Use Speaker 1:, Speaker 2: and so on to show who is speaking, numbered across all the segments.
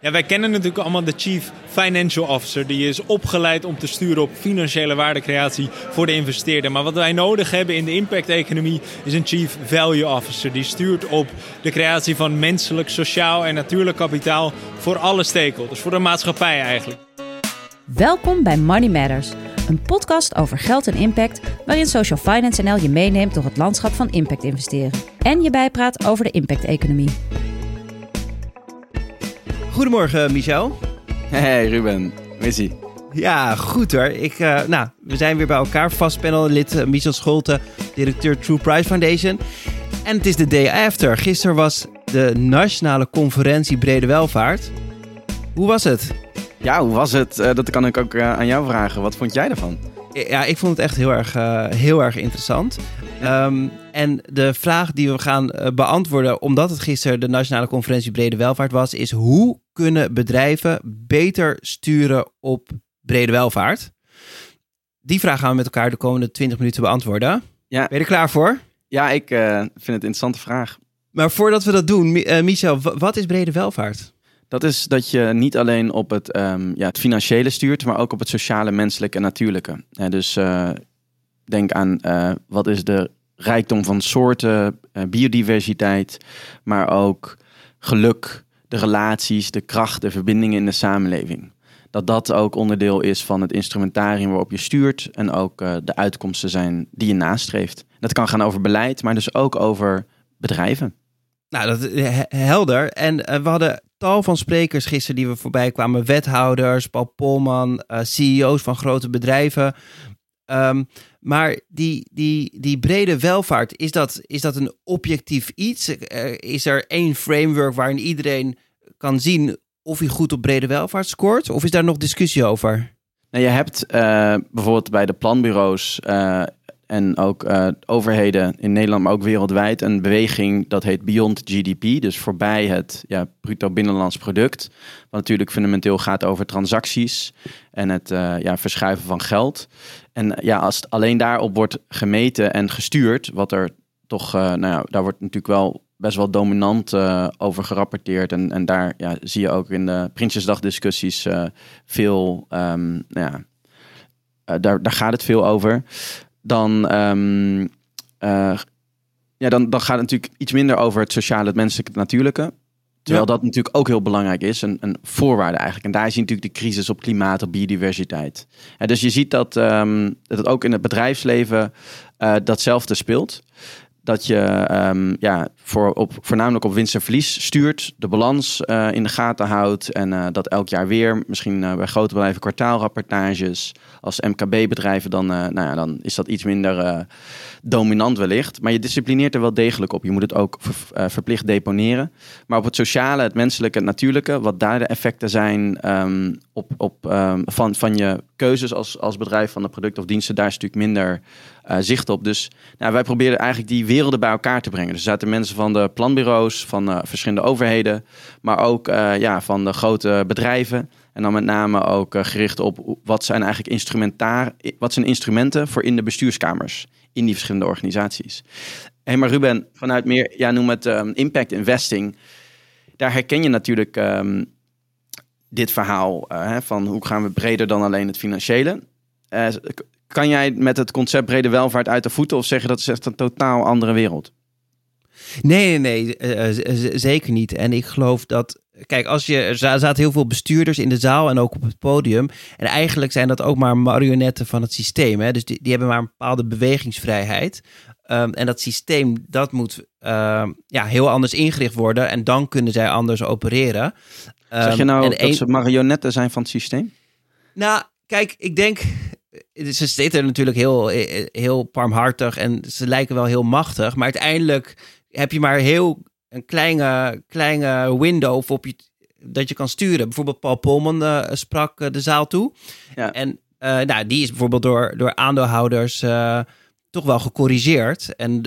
Speaker 1: Ja, wij kennen natuurlijk allemaal de Chief Financial Officer. Die is opgeleid om te sturen op financiële waardecreatie voor de investeerder. Maar wat wij nodig hebben in de impact-economie is een Chief Value Officer. Die stuurt op de creatie van menselijk, sociaal en natuurlijk kapitaal voor alle stakeholders, voor de maatschappij eigenlijk.
Speaker 2: Welkom bij Money Matters, een podcast over geld en impact, waarin Social Finance NL je meeneemt door het landschap van impact investeren en je bijpraat over de impact-economie.
Speaker 3: Goedemorgen, Michel.
Speaker 4: Hey Ruben, ie?
Speaker 3: Ja, goed hoor. Ik, uh, nou, we zijn weer bij elkaar. Vast panellid uh, Michel Scholte, directeur True Price Foundation. En het is de day after. Gisteren was de Nationale Conferentie Brede Welvaart. Hoe was het?
Speaker 4: Ja, hoe was het? Uh, dat kan ik ook aan jou vragen. Wat vond jij ervan?
Speaker 3: Ja, ik vond het echt heel erg, heel erg interessant. Um, en de vraag die we gaan beantwoorden, omdat het gisteren de Nationale Conferentie Brede Welvaart was, is hoe kunnen bedrijven beter sturen op brede welvaart? Die vraag gaan we met elkaar de komende 20 minuten beantwoorden. Ja. Ben je er klaar voor?
Speaker 4: Ja, ik uh, vind het een interessante vraag.
Speaker 3: Maar voordat we dat doen, uh, Michel, wat is brede welvaart?
Speaker 4: Dat is dat je niet alleen op het, um, ja, het financiële stuurt, maar ook op het sociale, menselijke en natuurlijke. Dus uh, denk aan wat is de rijkdom van soorten, biodiversiteit, maar ook geluk, de relaties, de kracht, de verbindingen in de samenleving. Dat dat ook onderdeel is van het instrumentarium waarop je stuurt en ook de uitkomsten zijn die je nastreeft. Dat kan gaan over beleid, maar dus ook over bedrijven.
Speaker 3: Nou, dat is helder. En we hadden tal van sprekers gisteren die we voorbij kwamen. Wethouders, Paul Polman, CEO's van grote bedrijven. Um, maar die, die, die brede welvaart, is dat, is dat een objectief iets? Uh, is er één framework waarin iedereen kan zien of hij goed op brede welvaart scoort? Of is daar nog discussie over?
Speaker 4: Nou, je hebt uh, bijvoorbeeld bij de planbureaus uh, en ook uh, overheden in Nederland, maar ook wereldwijd, een beweging dat heet Beyond GDP. Dus voorbij het ja, bruto binnenlands product. Wat natuurlijk fundamenteel gaat over transacties en het uh, ja, verschuiven van geld. En ja, als het alleen daarop wordt gemeten en gestuurd, wat er toch, nou ja, daar wordt natuurlijk wel best wel dominant over gerapporteerd. En, en daar ja, zie je ook in de Prinsjesdag discussies veel, um, ja, daar, daar gaat het veel over dan, um, uh, ja, dan, dan gaat het natuurlijk iets minder over het sociale, het menselijke, het natuurlijke. Terwijl ja. dat natuurlijk ook heel belangrijk is, een, een voorwaarde eigenlijk. En daar zie je natuurlijk de crisis op klimaat, op biodiversiteit. En dus je ziet dat, um, dat het ook in het bedrijfsleven uh, datzelfde speelt dat je um, ja, voor op, voornamelijk op winst en verlies stuurt, de balans uh, in de gaten houdt en uh, dat elk jaar weer, misschien bij grote bedrijven kwartaalrapportages, als MKB-bedrijven, dan, nou ja, dan is dat iets minder dominant wellicht. Maar je disciplineert er wel degelijk op. Je moet het ook ver, verplicht deponeren. Maar op het sociale, het menselijke, het natuurlijke, wat daar de effecten zijn um, op, op, um, van, van je keuzes als, als bedrijf van de producten of diensten, daar is natuurlijk minder zicht op. Dus nou, wij proberen eigenlijk die werelden bij elkaar te brengen. Dus er zaten mensen van de planbureaus, van verschillende overheden, maar ook ja, van de grote bedrijven. En dan met name ook uh, gericht op wat zijn eigenlijk instrumentaar, wat zijn instrumenten voor in de bestuurskamers in die verschillende organisaties. Hé, hey, maar Ruben, vanuit meer, ja, noem het um, impact investing, daar herken je natuurlijk um, dit verhaal hè, van hoe gaan we breder dan alleen het financiële. Kan jij met het concept brede welvaart uit de voeten of zeggen dat is echt een totaal andere wereld?
Speaker 3: Nee, nee, nee, zeker niet. En ik geloof dat. Kijk, als je, er zaten heel veel bestuurders in de zaal en ook op het podium. En eigenlijk zijn dat ook maar marionetten van het systeem. Hè? Dus die, die hebben maar een bepaalde bewegingsvrijheid. Um, en dat systeem, dat moet uh, ja, heel anders ingericht worden. En dan kunnen zij anders opereren.
Speaker 4: Um, zeg je nou dat een... ze marionetten zijn van het systeem?
Speaker 3: Nou, kijk, ik denk ze zitten natuurlijk heel, heel parmhartig en ze lijken wel heel machtig. Maar uiteindelijk heb je maar heel een kleine, kleine window op je, dat je kan sturen. Bijvoorbeeld Paul Polman uh, sprak uh, de zaal toe. Ja. En uh, nou, die is bijvoorbeeld door, door aandeelhouders toch wel gecorrigeerd. En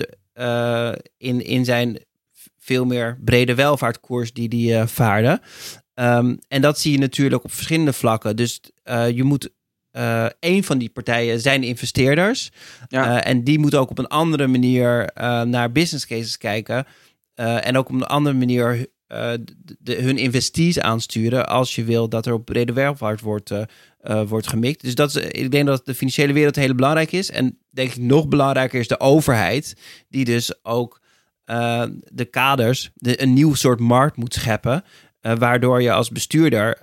Speaker 3: in, in zijn veel meer brede welvaartkoers die die vaarde. Um, en dat zie je natuurlijk op verschillende vlakken. Dus je moet uh, een van die partijen zijn investeerders. Ja. Uh, en die moeten ook op een andere manier uh, naar business cases kijken. En ook op een andere manier uh, de, hun investees aansturen als je wil dat er op brede welvaart wordt, uh, wordt gemikt. Dus dat is, ik denk dat de financiële wereld heel belangrijk is. En denk ik nog belangrijker is de overheid, die dus ook de kaders, de, een nieuw soort markt moet scheppen, waardoor je als bestuurder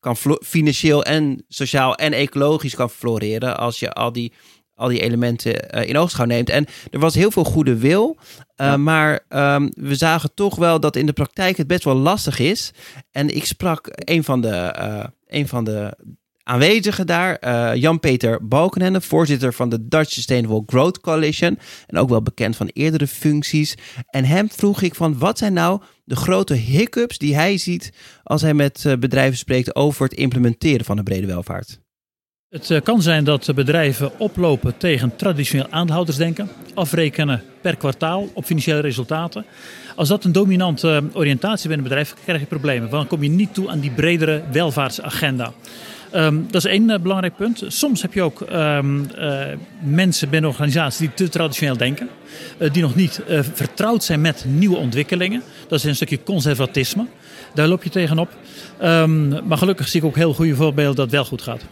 Speaker 3: kan financieel en sociaal en ecologisch kan floreren als je al die al die elementen uh, in oogschouw neemt. En er was heel veel goede wil, uh, maar um, we zagen toch wel dat in de praktijk het best wel lastig is. En ik sprak een van de, uh, een van de aanwezigen daar, Jan-Peter Balkenende, voorzitter van de Dutch Sustainable Growth Coalition en ook wel bekend van eerdere functies. En hem vroeg ik van wat zijn nou de grote hiccups die hij ziet als hij met bedrijven spreekt over het implementeren van de brede welvaart?
Speaker 5: Het eh, kan zijn dat bedrijven oplopen tegen traditioneel aandeelhoudersdenken, afrekenen per kwartaal op financiële resultaten. Als dat een dominante eh, oriëntatie binnen een bedrijf, krijg je problemen. Want dan kom je niet toe aan die bredere welvaartsagenda. Um, dat is één uh, belangrijk punt. Soms heb je ook uh, mensen binnen organisaties die te traditioneel denken. Die nog niet vertrouwd zijn met nieuwe ontwikkelingen. Dat is een stukje conservatisme. Daar loop je tegenop. Um, maar gelukkig zie ik ook heel goede voorbeelden dat het wel goed gaat.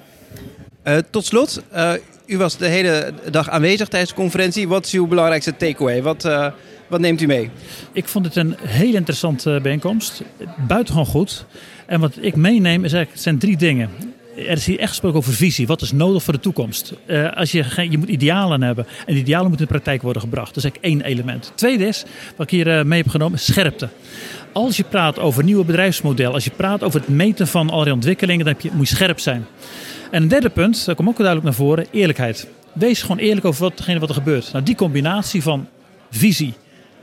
Speaker 3: Uh, tot slot, uh, u was de hele dag aanwezig tijdens de conferentie. Wat is uw belangrijkste takeaway? Wat, uh, wat neemt u mee?
Speaker 5: Ik vond het een heel interessante bijeenkomst. Buitengewoon goed. En wat ik meeneem is eigenlijk, zijn drie dingen. Er is hier echt gesproken over visie. Wat is nodig voor de toekomst? Als je, je moet idealen hebben. En die idealen moeten in de praktijk worden gebracht. Dat is eigenlijk één element. Tweede is, wat ik hier mee heb genomen, scherpte. Als je praat over nieuwe bedrijfsmodellen, als je praat over het meten van allerlei ontwikkelingen, dan moet je scherp zijn. En een derde punt, dat komt ook duidelijk naar voren, eerlijkheid. Wees gewoon eerlijk over watgene wat er gebeurt. Nou, die combinatie van visie,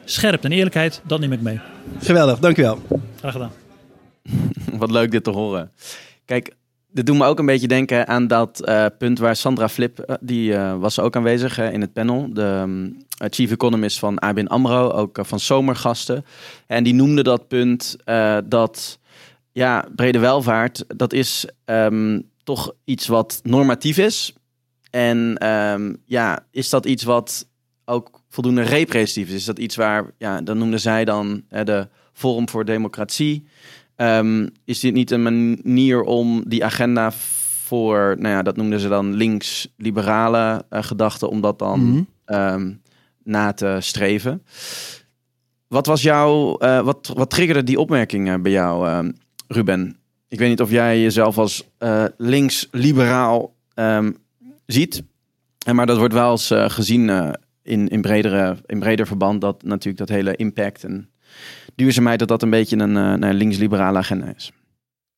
Speaker 5: scherpte en eerlijkheid, dat neem ik mee.
Speaker 3: Geweldig, dankjewel.
Speaker 5: Graag gedaan.
Speaker 4: wat leuk dit te horen. Kijk, dit doet me ook een beetje denken aan dat uh, punt waar Sandra Flip, uh, die uh, was ook aanwezig in het panel. De um, chief economist van ABN AMRO, ook van Zomergasten. En die noemde dat punt dat, ja, brede welvaart, dat is um, toch iets wat normatief is. En um, ja, is dat iets wat ook voldoende representatief is? Is dat iets waar, ja, dan noemde zij dan de Forum voor Democratie. Um, is dit niet een manier om die agenda voor, nou ja, dat noemden ze dan links-liberale uh, gedachten, om dat dan mm -hmm. um, na te streven? Wat was jouw, uh, wat, wat triggerde die opmerking uh, bij jou, Ruben? Ik weet niet of jij jezelf als links-liberaal um, ziet, maar dat wordt wel eens gezien in, in, bredere, in breder verband, dat natuurlijk dat hele impact en duurzaamheid, dat dat een beetje een, eh, links-liberale agenda is.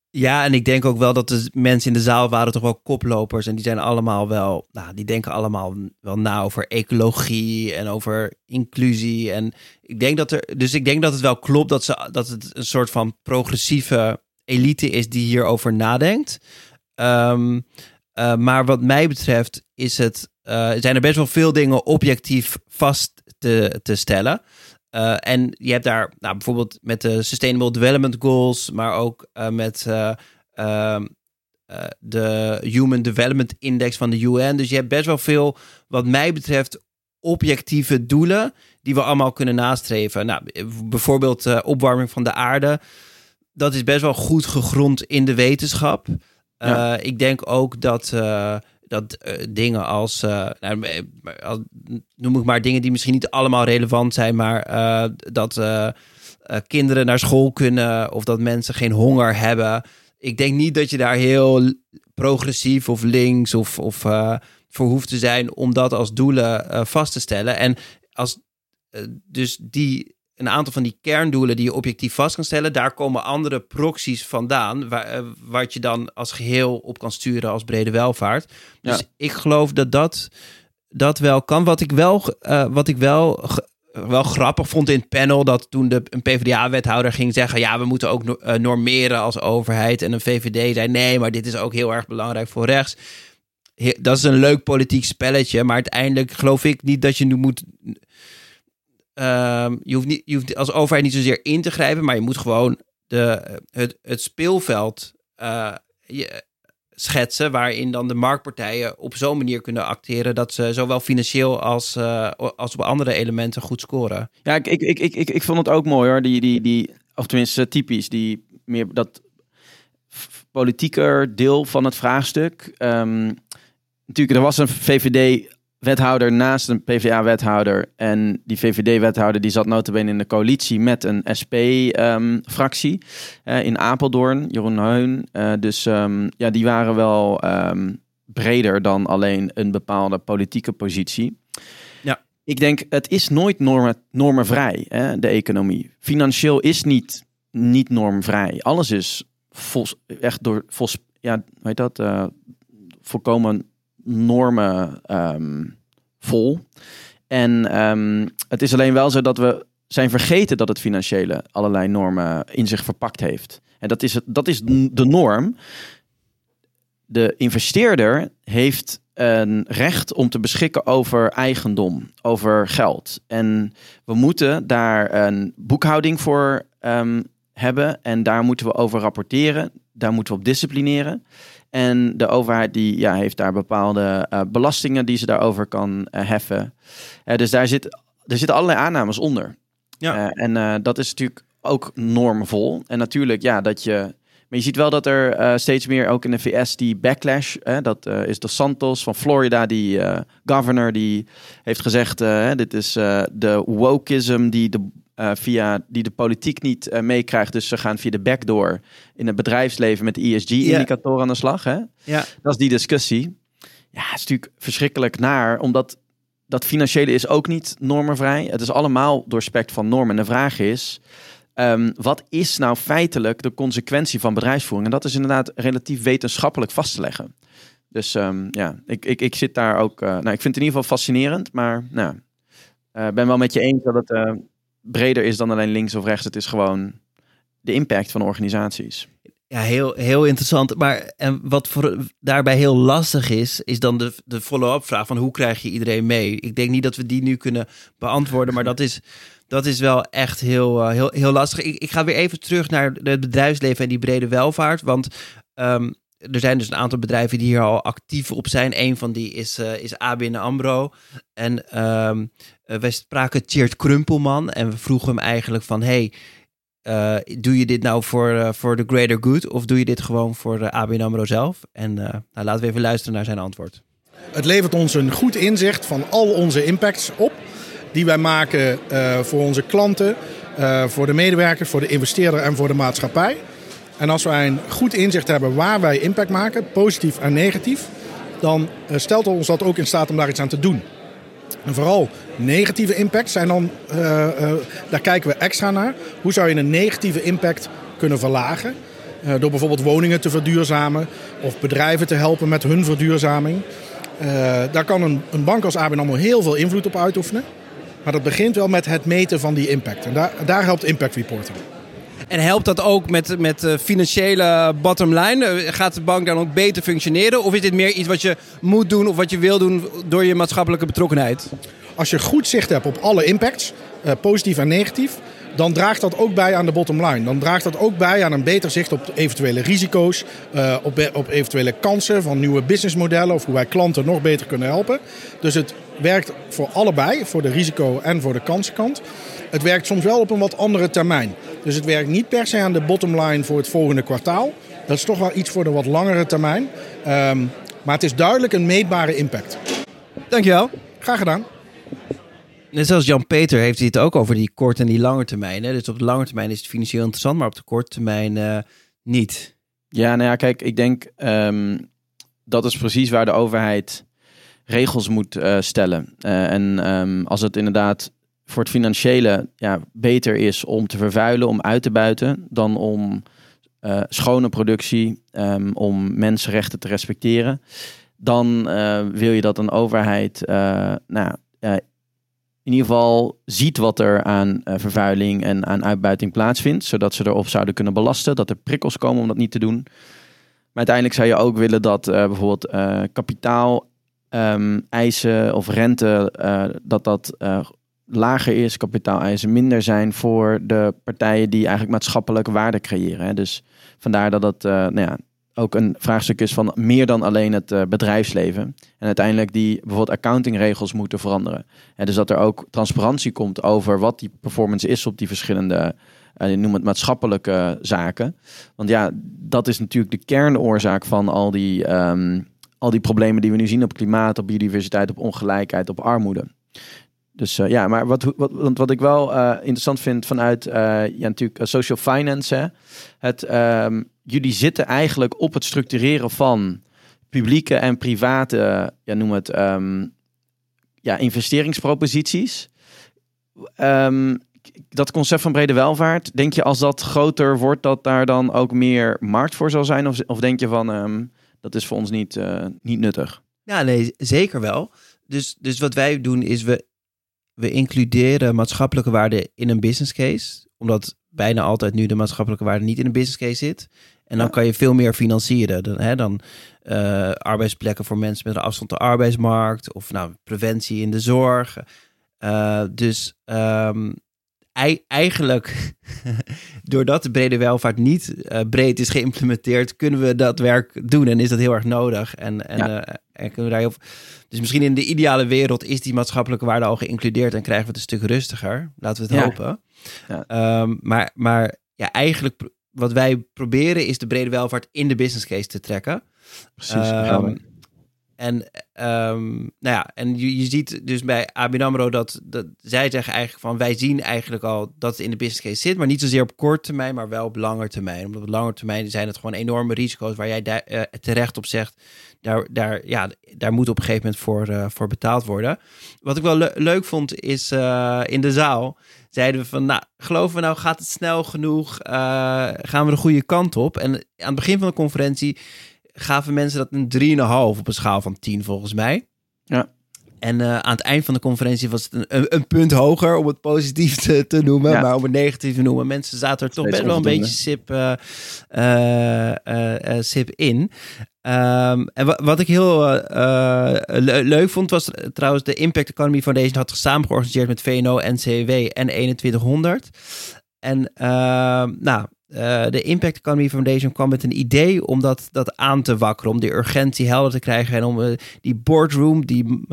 Speaker 3: Ja, en ik denk ook wel dat de mensen in de zaal waren toch wel koplopers. En die zijn allemaal wel, nou, die denken allemaal wel na over ecologie en over inclusie. En ik denk dat er, dus ik denk dat het wel klopt dat, ze, dat het een soort van progressieve elite is die hierover nadenkt. Um, uh, maar wat mij betreft is het, uh, zijn er best wel veel dingen objectief vast te, te stellen. Uh, en je hebt daar nou, bijvoorbeeld met de Sustainable Development Goals, maar ook met uh, de Human Development Index van de UN. Dus je hebt best wel veel, wat mij betreft, objectieve doelen die we allemaal kunnen nastreven. Nou, bijvoorbeeld opwarming van de aarde. Dat is best wel goed gegrond in de wetenschap. Ja. ik denk ook dat dat uh, dingen als, nou, als, noem ik maar dingen die misschien niet allemaal relevant zijn, maar dat kinderen naar school kunnen of dat mensen geen honger hebben. Ik denk niet dat je daar heel progressief of links of, of voor hoeft te zijn om dat als doelen vast te stellen. En als dus die een aantal van die kerndoelen die je objectief vast kan stellen. Daar komen andere proxies vandaan, waar, uh, wat je dan als geheel op kan sturen als brede welvaart. Dus ik geloof dat dat, dat wel kan. Wat ik wel, uh, wat ik wel, wel grappig vond in het panel, dat toen de, een PvdA-wethouder ging zeggen, ja, we moeten ook no uh, normeren als overheid. En een VVD zei, nee, maar dit is ook heel erg belangrijk voor rechts. Dat is een leuk politiek spelletje, maar uiteindelijk geloof ik niet dat je nu moet Um, je, hoeft niet, je hoeft als overheid niet zozeer in te grijpen, maar je moet gewoon de, het, het speelveld je, schetsen. Waarin dan de marktpartijen op zo'n manier kunnen acteren dat ze zowel financieel als, uh, als op andere elementen goed scoren.
Speaker 4: Ja, ik, ik, ik, ik, ik vond het ook mooi hoor. Die, die, die of tenminste typisch, die meer dat politieker deel van het vraagstuk. Ehm, natuurlijk, er was een VVD-wethouder naast een PvdA-wethouder. En die VVD-wethouder die zat notabene in de coalitie met een SP-fractie eh, in Apeldoorn, Jeroen Heun. Eh, dus ehm, ja, die waren wel ehm, breder dan alleen een bepaalde politieke positie.
Speaker 3: Ja.
Speaker 4: Ik denk, het is nooit normen, normenvrij, hè, de economie. Financieel is niet, niet normvrij. Alles is vol, echt door, vol, ja, hoe heet dat, eh, volkomen normen ehm, vol. En ehm, het is alleen wel zo dat we zijn vergeten dat het financiële allerlei normen in zich verpakt heeft. En dat is, het, dat is de norm. De investeerder heeft een recht om te beschikken over eigendom, over geld. En we moeten daar een boekhouding voor ehm, hebben en daar moeten we over rapporteren. Daar moeten we op disciplineren. En de overheid die, ja, heeft daar bepaalde eh, belastingen die ze daarover kan eh, heffen. Eh, dus daar zit, er zitten allerlei aannames onder.
Speaker 3: Ja.
Speaker 4: En dat is natuurlijk ook normvol. En natuurlijk, ja, dat je. Maar je ziet wel dat er steeds meer ook in de VS die backlash. Hè, dat is de Santos van Florida, die governor, die heeft gezegd: dit is de wokeism die de, eh, via, die de politiek niet eh, meekrijgt. Dus ze gaan via de backdoor in het bedrijfsleven met de ESG-indicatoren aan de slag. Hè?
Speaker 3: Ja.
Speaker 4: Dat is die discussie. Ja, het is natuurlijk verschrikkelijk naar, omdat dat financiële is ook niet normenvrij. Het is allemaal doorspekt van normen. En de vraag is, ehm, wat is nou feitelijk de consequentie van bedrijfsvoering? En dat is inderdaad relatief wetenschappelijk vast te leggen. Dus ehm, ja, ik, ik, ik zit daar ook... eh, nou, ik vind het in ieder geval fascinerend, maar nou, ben wel met je eens dat het breder is dan alleen links of rechts. Het is gewoon de impact van organisaties.
Speaker 3: Ja, heel, heel interessant. Maar en wat voor, daarbij heel lastig is, is dan de, de follow-up vraag van hoe krijg je iedereen mee? Ik denk niet dat we die nu kunnen beantwoorden, maar dat is, dat is wel echt heel, eh, heel, heel lastig. Ik, ik ga weer even terug naar het bedrijfsleven en die brede welvaart, want ehm, er zijn dus een aantal bedrijven die hier al actief op zijn. Een van die is, eh, is ABN AMRO. En eh, wij spraken Tjeerd Krumpelman en we vroegen hem eigenlijk van... Hey, eh, doe je dit nou voor, voor de greater good of doe je dit gewoon voor ABN AMRO zelf? En nou, laten we even luisteren naar zijn antwoord.
Speaker 6: Het levert ons een goed inzicht van al onze impacts op. Die wij maken voor onze klanten, voor de medewerkers, voor de investeerder en voor de maatschappij. En als wij een goed inzicht hebben waar wij impact maken, positief en negatief, dan eh, stelt ons dat ook in staat om daar iets aan te doen. En vooral negatieve impact zijn dan, eh, eh, daar kijken we extra naar. Hoe zou je een negatieve impact kunnen verlagen? Door bijvoorbeeld woningen te verduurzamen of bedrijven te helpen met hun verduurzaming. Daar kan een, een bank als ABN AMRO heel veel invloed op uitoefenen. Maar dat begint wel met het meten van die impact. En daar, daar helpt impact reporting.
Speaker 7: En helpt dat ook met, met eh, financiële bottom line? Eh, Gaat de bank dan ook beter functioneren? Of is dit meer iets wat je moet doen of wat je wil doen door je maatschappelijke betrokkenheid?
Speaker 6: Als je goed zicht hebt op alle impacts, eh, positief en negatief, dan draagt dat ook bij aan de bottom line. Dan draagt dat ook bij aan een beter zicht op eventuele risico's, op, op eventuele kansen van nieuwe businessmodellen of hoe wij klanten nog beter kunnen helpen. Dus het werkt voor allebei, voor de risico- en voor de kansenkant. Het werkt soms wel op een wat andere termijn. Dus het werkt niet per se aan de bottom line voor het volgende kwartaal. Dat is toch wel iets voor de wat langere termijn. Ehm, maar het is duidelijk een meetbare impact.
Speaker 7: Dankjewel.
Speaker 6: Graag gedaan.
Speaker 3: Net zoals Jan-Peter heeft hij het ook over die korte en die lange termijn. Hè? Dus op de lange termijn is het financieel interessant, maar op de korte termijn eh, niet.
Speaker 4: Ja, nou ja, kijk, ik denk ehm, dat is precies waar de overheid regels moet eh, stellen. Eh, en ehm, als het inderdaad voor het financiële ja, beter is om te vervuilen, om uit te buiten, dan om eh, schone productie, ehm, om mensenrechten te respecteren, dan eh, wil je dat een overheid eh, nou, in ieder geval ziet wat er aan vervuiling en aan uitbuiting plaatsvindt, zodat ze erop zouden kunnen belasten, dat er prikkels komen om dat niet te doen. Maar uiteindelijk zou je ook willen dat bijvoorbeeld kapitaal ehm, eisen of rente, dat dat eh, lager is, kapitaaleisen minder zijn voor de partijen die eigenlijk maatschappelijke waarde creëren. Hè. Dus vandaar dat dat eh, nou ja, ook een vraagstuk is van meer dan alleen het eh, bedrijfsleven. En uiteindelijk die bijvoorbeeld accountingregels moeten veranderen. En dus dat er ook transparantie komt over wat die performance is op die verschillende eh, noem het maatschappelijke zaken. Want ja, dat is natuurlijk de kernoorzaak van al die, ehm, al die problemen die we nu zien op klimaat, op biodiversiteit, op ongelijkheid, op armoede. Dus eh, ja, maar wat, wat, wat ik wel eh, interessant vind vanuit eh, ja, natuurlijk social finance, het, ehm, jullie zitten eigenlijk op het structureren van publieke en private, ja, noem het, ehm, ja, investeringsproposities. Ehm, dat concept van brede welvaart, denk je als dat groter wordt, dat daar dan ook meer markt voor zal zijn? Of, of denk je van, dat is voor ons niet, niet nuttig?
Speaker 3: Ja, nee, zeker wel. Dus, dus wat wij doen is we, we includeren maatschappelijke waarden in een business case. Omdat bijna altijd nu de maatschappelijke waarde niet in een business case zit. En dan kan je veel meer financieren. Dan, hè, dan eh, arbeidsplekken voor mensen met een afstand de arbeidsmarkt. Of nou, preventie in de zorg. Eh, dus ehm, eigenlijk, doordat de brede welvaart niet eh, breed is geïmplementeerd, kunnen we dat werk doen. En is dat heel erg nodig. En, en,
Speaker 4: Ja.
Speaker 3: eh, en kunnen we daar heel veel- dus misschien in de ideale wereld is die maatschappelijke waarde al geïncludeerd en krijgen we het een stuk rustiger. Laten we het
Speaker 4: Ja.
Speaker 3: hopen.
Speaker 4: Ja.
Speaker 3: Ehm, maar, maar ja, eigenlijk wat wij proberen is de brede welvaart in de business case te trekken.
Speaker 4: Precies.
Speaker 3: En, ehm, nou ja, en je, je ziet dus bij ABN AMRO dat, dat zij zeggen eigenlijk van wij zien eigenlijk al dat het in de business case zit, maar niet zozeer op korte termijn, maar wel op lange termijn. Omdat op lange termijn zijn het gewoon enorme risico's waar jij daar, eh, terecht op zegt, daar, daar, ja, daar moet op een gegeven moment voor, eh, voor betaald worden. Wat ik wel le- leuk vond is eh, in de zaal zeiden we van, nou, geloven we nou, gaat het snel genoeg? Gaan we de goede kant op? En aan het begin van de conferentie gaven mensen dat een 3,5 op een schaal van 10 volgens mij.
Speaker 4: Ja.
Speaker 3: En eh, aan het eind van de conferentie was het een, een, een punt hoger om het positief te, te noemen,
Speaker 4: Ja.
Speaker 3: maar om het negatief te noemen. Mensen zaten er toch best wel een beetje sip, eh, eh, sip in. Ehm, en wa- wat ik heel le- leuk vond, was trouwens de Impact Economy Foundation had samen georganiseerd met VNO, NCW en 2100. En ehm, nou, eh, de Impact Economy Foundation kwam met een idee om dat, dat aan te wakkeren, om die urgentie helder te krijgen en om eh, die boardroom, die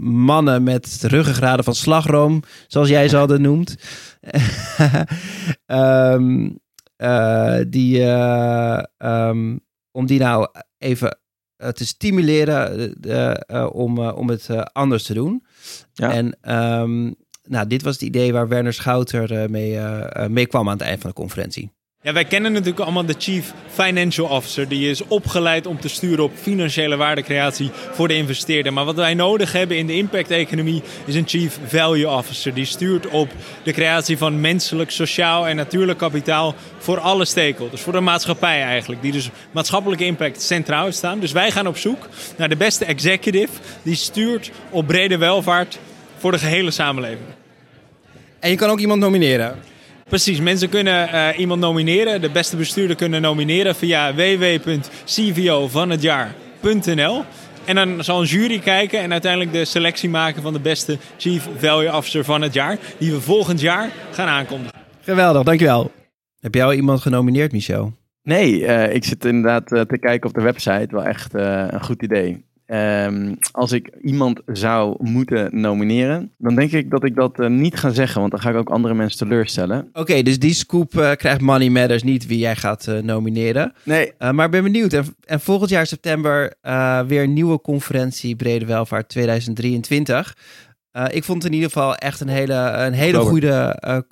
Speaker 3: mannen met ruggengraden van slagroom, zoals jij ze hadden noemt, Ehm, eh, die, eh, ehm, om die nou even te stimuleren om, om het anders te doen.
Speaker 4: Ja.
Speaker 3: En ehm, nou, dit was het idee waar Werner Schouter mee, mee kwam aan het eind van de conferentie.
Speaker 1: Ja, wij kennen natuurlijk allemaal de Chief Financial Officer. Die is opgeleid om te sturen op financiële waardecreatie voor de investeerder. Maar wat wij nodig hebben in de impact-economie is een Chief Value Officer. Die stuurt op de creatie van menselijk, sociaal en natuurlijk kapitaal voor alle stakeholders. Voor de maatschappij eigenlijk. Die dus maatschappelijke impact centraal staan. Dus wij gaan op zoek naar de beste executive die stuurt op brede welvaart voor de gehele samenleving.
Speaker 7: En je kan ook iemand nomineren.
Speaker 1: Precies, mensen kunnen eh, iemand nomineren. De beste bestuurder kunnen nomineren via www.cvovanhetjaar.nl. En dan zal een jury kijken en uiteindelijk de selectie maken van de beste Chief Value Officer van het jaar. Die we volgend jaar gaan aankondigen.
Speaker 7: Geweldig, dankjewel.
Speaker 3: Heb jij al iemand genomineerd, Michel?
Speaker 4: Nee, eh, ik zit inderdaad eh, te kijken op de website. Wel echt eh, een goed idee. Ehm, als ik iemand zou moeten nomineren, dan denk ik dat ik dat eh, niet ga zeggen, want dan ga ik ook andere mensen teleurstellen.
Speaker 3: Oké, dus die scoop eh, krijgt Money Matters niet wie jij gaat eh, nomineren.
Speaker 4: Nee,
Speaker 3: maar ik ben benieuwd. En, en volgend jaar september weer een nieuwe conferentie Brede Welvaart 2023. Eh, ik vond het in ieder geval echt een hele, een hele
Speaker 4: Oktober.
Speaker 3: goede...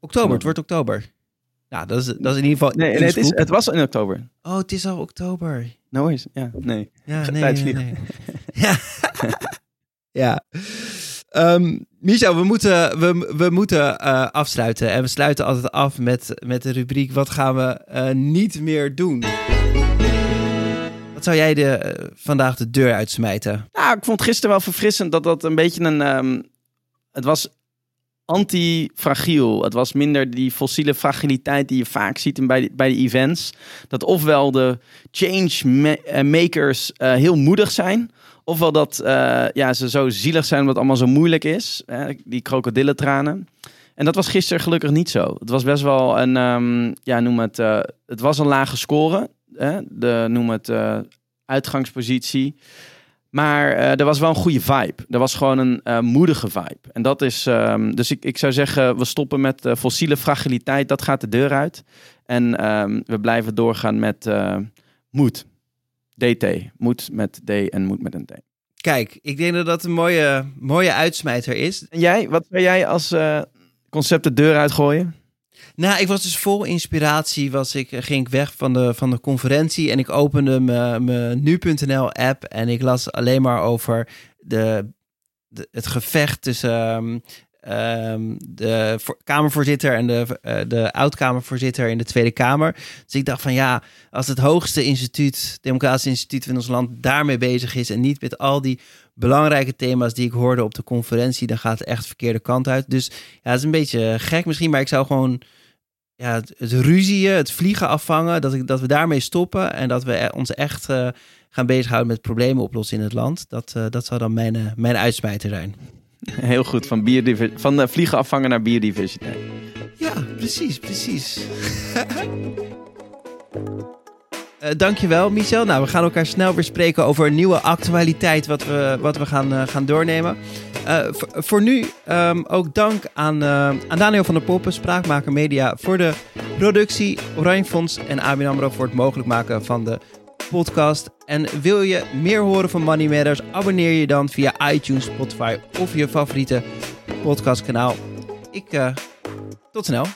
Speaker 3: oktober, het wordt oktober. Nou, dat is, dat is in ieder geval
Speaker 4: nee, nee het, is, het was in oktober.
Speaker 3: Oh, het is al oktober.
Speaker 4: Nou is, ja, nee.
Speaker 3: Ja, nee, nee,
Speaker 4: vliegt.
Speaker 3: nee. ja. ja. Ehm, Michel, we moeten, we, we moeten eh, afsluiten. En we sluiten altijd af met, met de rubriek... Wat gaan we eh, niet meer doen? Wat zou jij de, eh, vandaag de deur uitsmijten?
Speaker 4: Nou, ik vond gisteren wel verfrissend dat dat een beetje een... ehm, het was anti-fragiel. Het was minder die fossiele fragiliteit die je vaak ziet in bij, de, bij de events. Dat ofwel de change eh, makers eh, heel moedig zijn... Ofwel dat eh, ja, ze zo zielig zijn omdat allemaal zo moeilijk is. Hè, die krokodillentranen. En dat was gisteren gelukkig niet zo. Het was best wel een, ehm, ja, noem het, het was een lage score. Hè? De, noem het, uitgangspositie. Maar eh, er was wel een goede vibe. Er was gewoon een eh, moedige vibe. En dat is. ehm, dus ik, ik zou zeggen, we stoppen met eh, fossiele fragiliteit. Dat gaat de deur uit. En ehm, we blijven doorgaan met moed. DT. Moed met D en moed met een T.
Speaker 3: Kijk, ik denk dat dat een mooie, mooie uitsmijter is.
Speaker 4: En jij, wat zou jij als concept de deur uitgooien?
Speaker 3: Nou, ik was dus vol inspiratie. Was ik, ging ik weg van de, van de conferentie en ik opende mijn nu.nl app en ik las alleen maar over de, het gevecht tussen ehm, ehm, de voor- Kamervoorzitter en de, eh, de oud-Kamervoorzitter in de Tweede Kamer. Dus ik dacht van ja, als het hoogste instituut, democratisch instituut in ons land, daarmee bezig is en niet met al die belangrijke thema's die ik hoorde op de conferentie, dan gaat het echt de verkeerde kant uit. Dus ja, het is een beetje gek misschien, maar ik zou gewoon ja, het, het ruzieën, het vliegen afvangen, dat, ik, dat we daarmee stoppen en dat we ons echt eh, gaan bezighouden met problemen oplossen in het land. Dat, eh, dat zou dan mijn, eh, mijn uitsmijter zijn.
Speaker 4: Heel goed, van, van vliegen afvangen naar biodiversiteit.
Speaker 3: Ja, precies, precies. Dankjewel, Michel. Nou, we gaan elkaar snel weer spreken over een nieuwe actualiteit wat we, wat we gaan, gaan doornemen. Eh, voor, nu ehm, ook dank aan, eh, aan Daniel van der Poppen, Spraakmaker Media, voor de productie, Oranje Fonds en ABN AMRO voor het mogelijk maken van de podcast. En wil je meer horen van Money Matters, abonneer je dan via iTunes, Spotify of je favoriete podcastkanaal. Ik, eh, tot snel.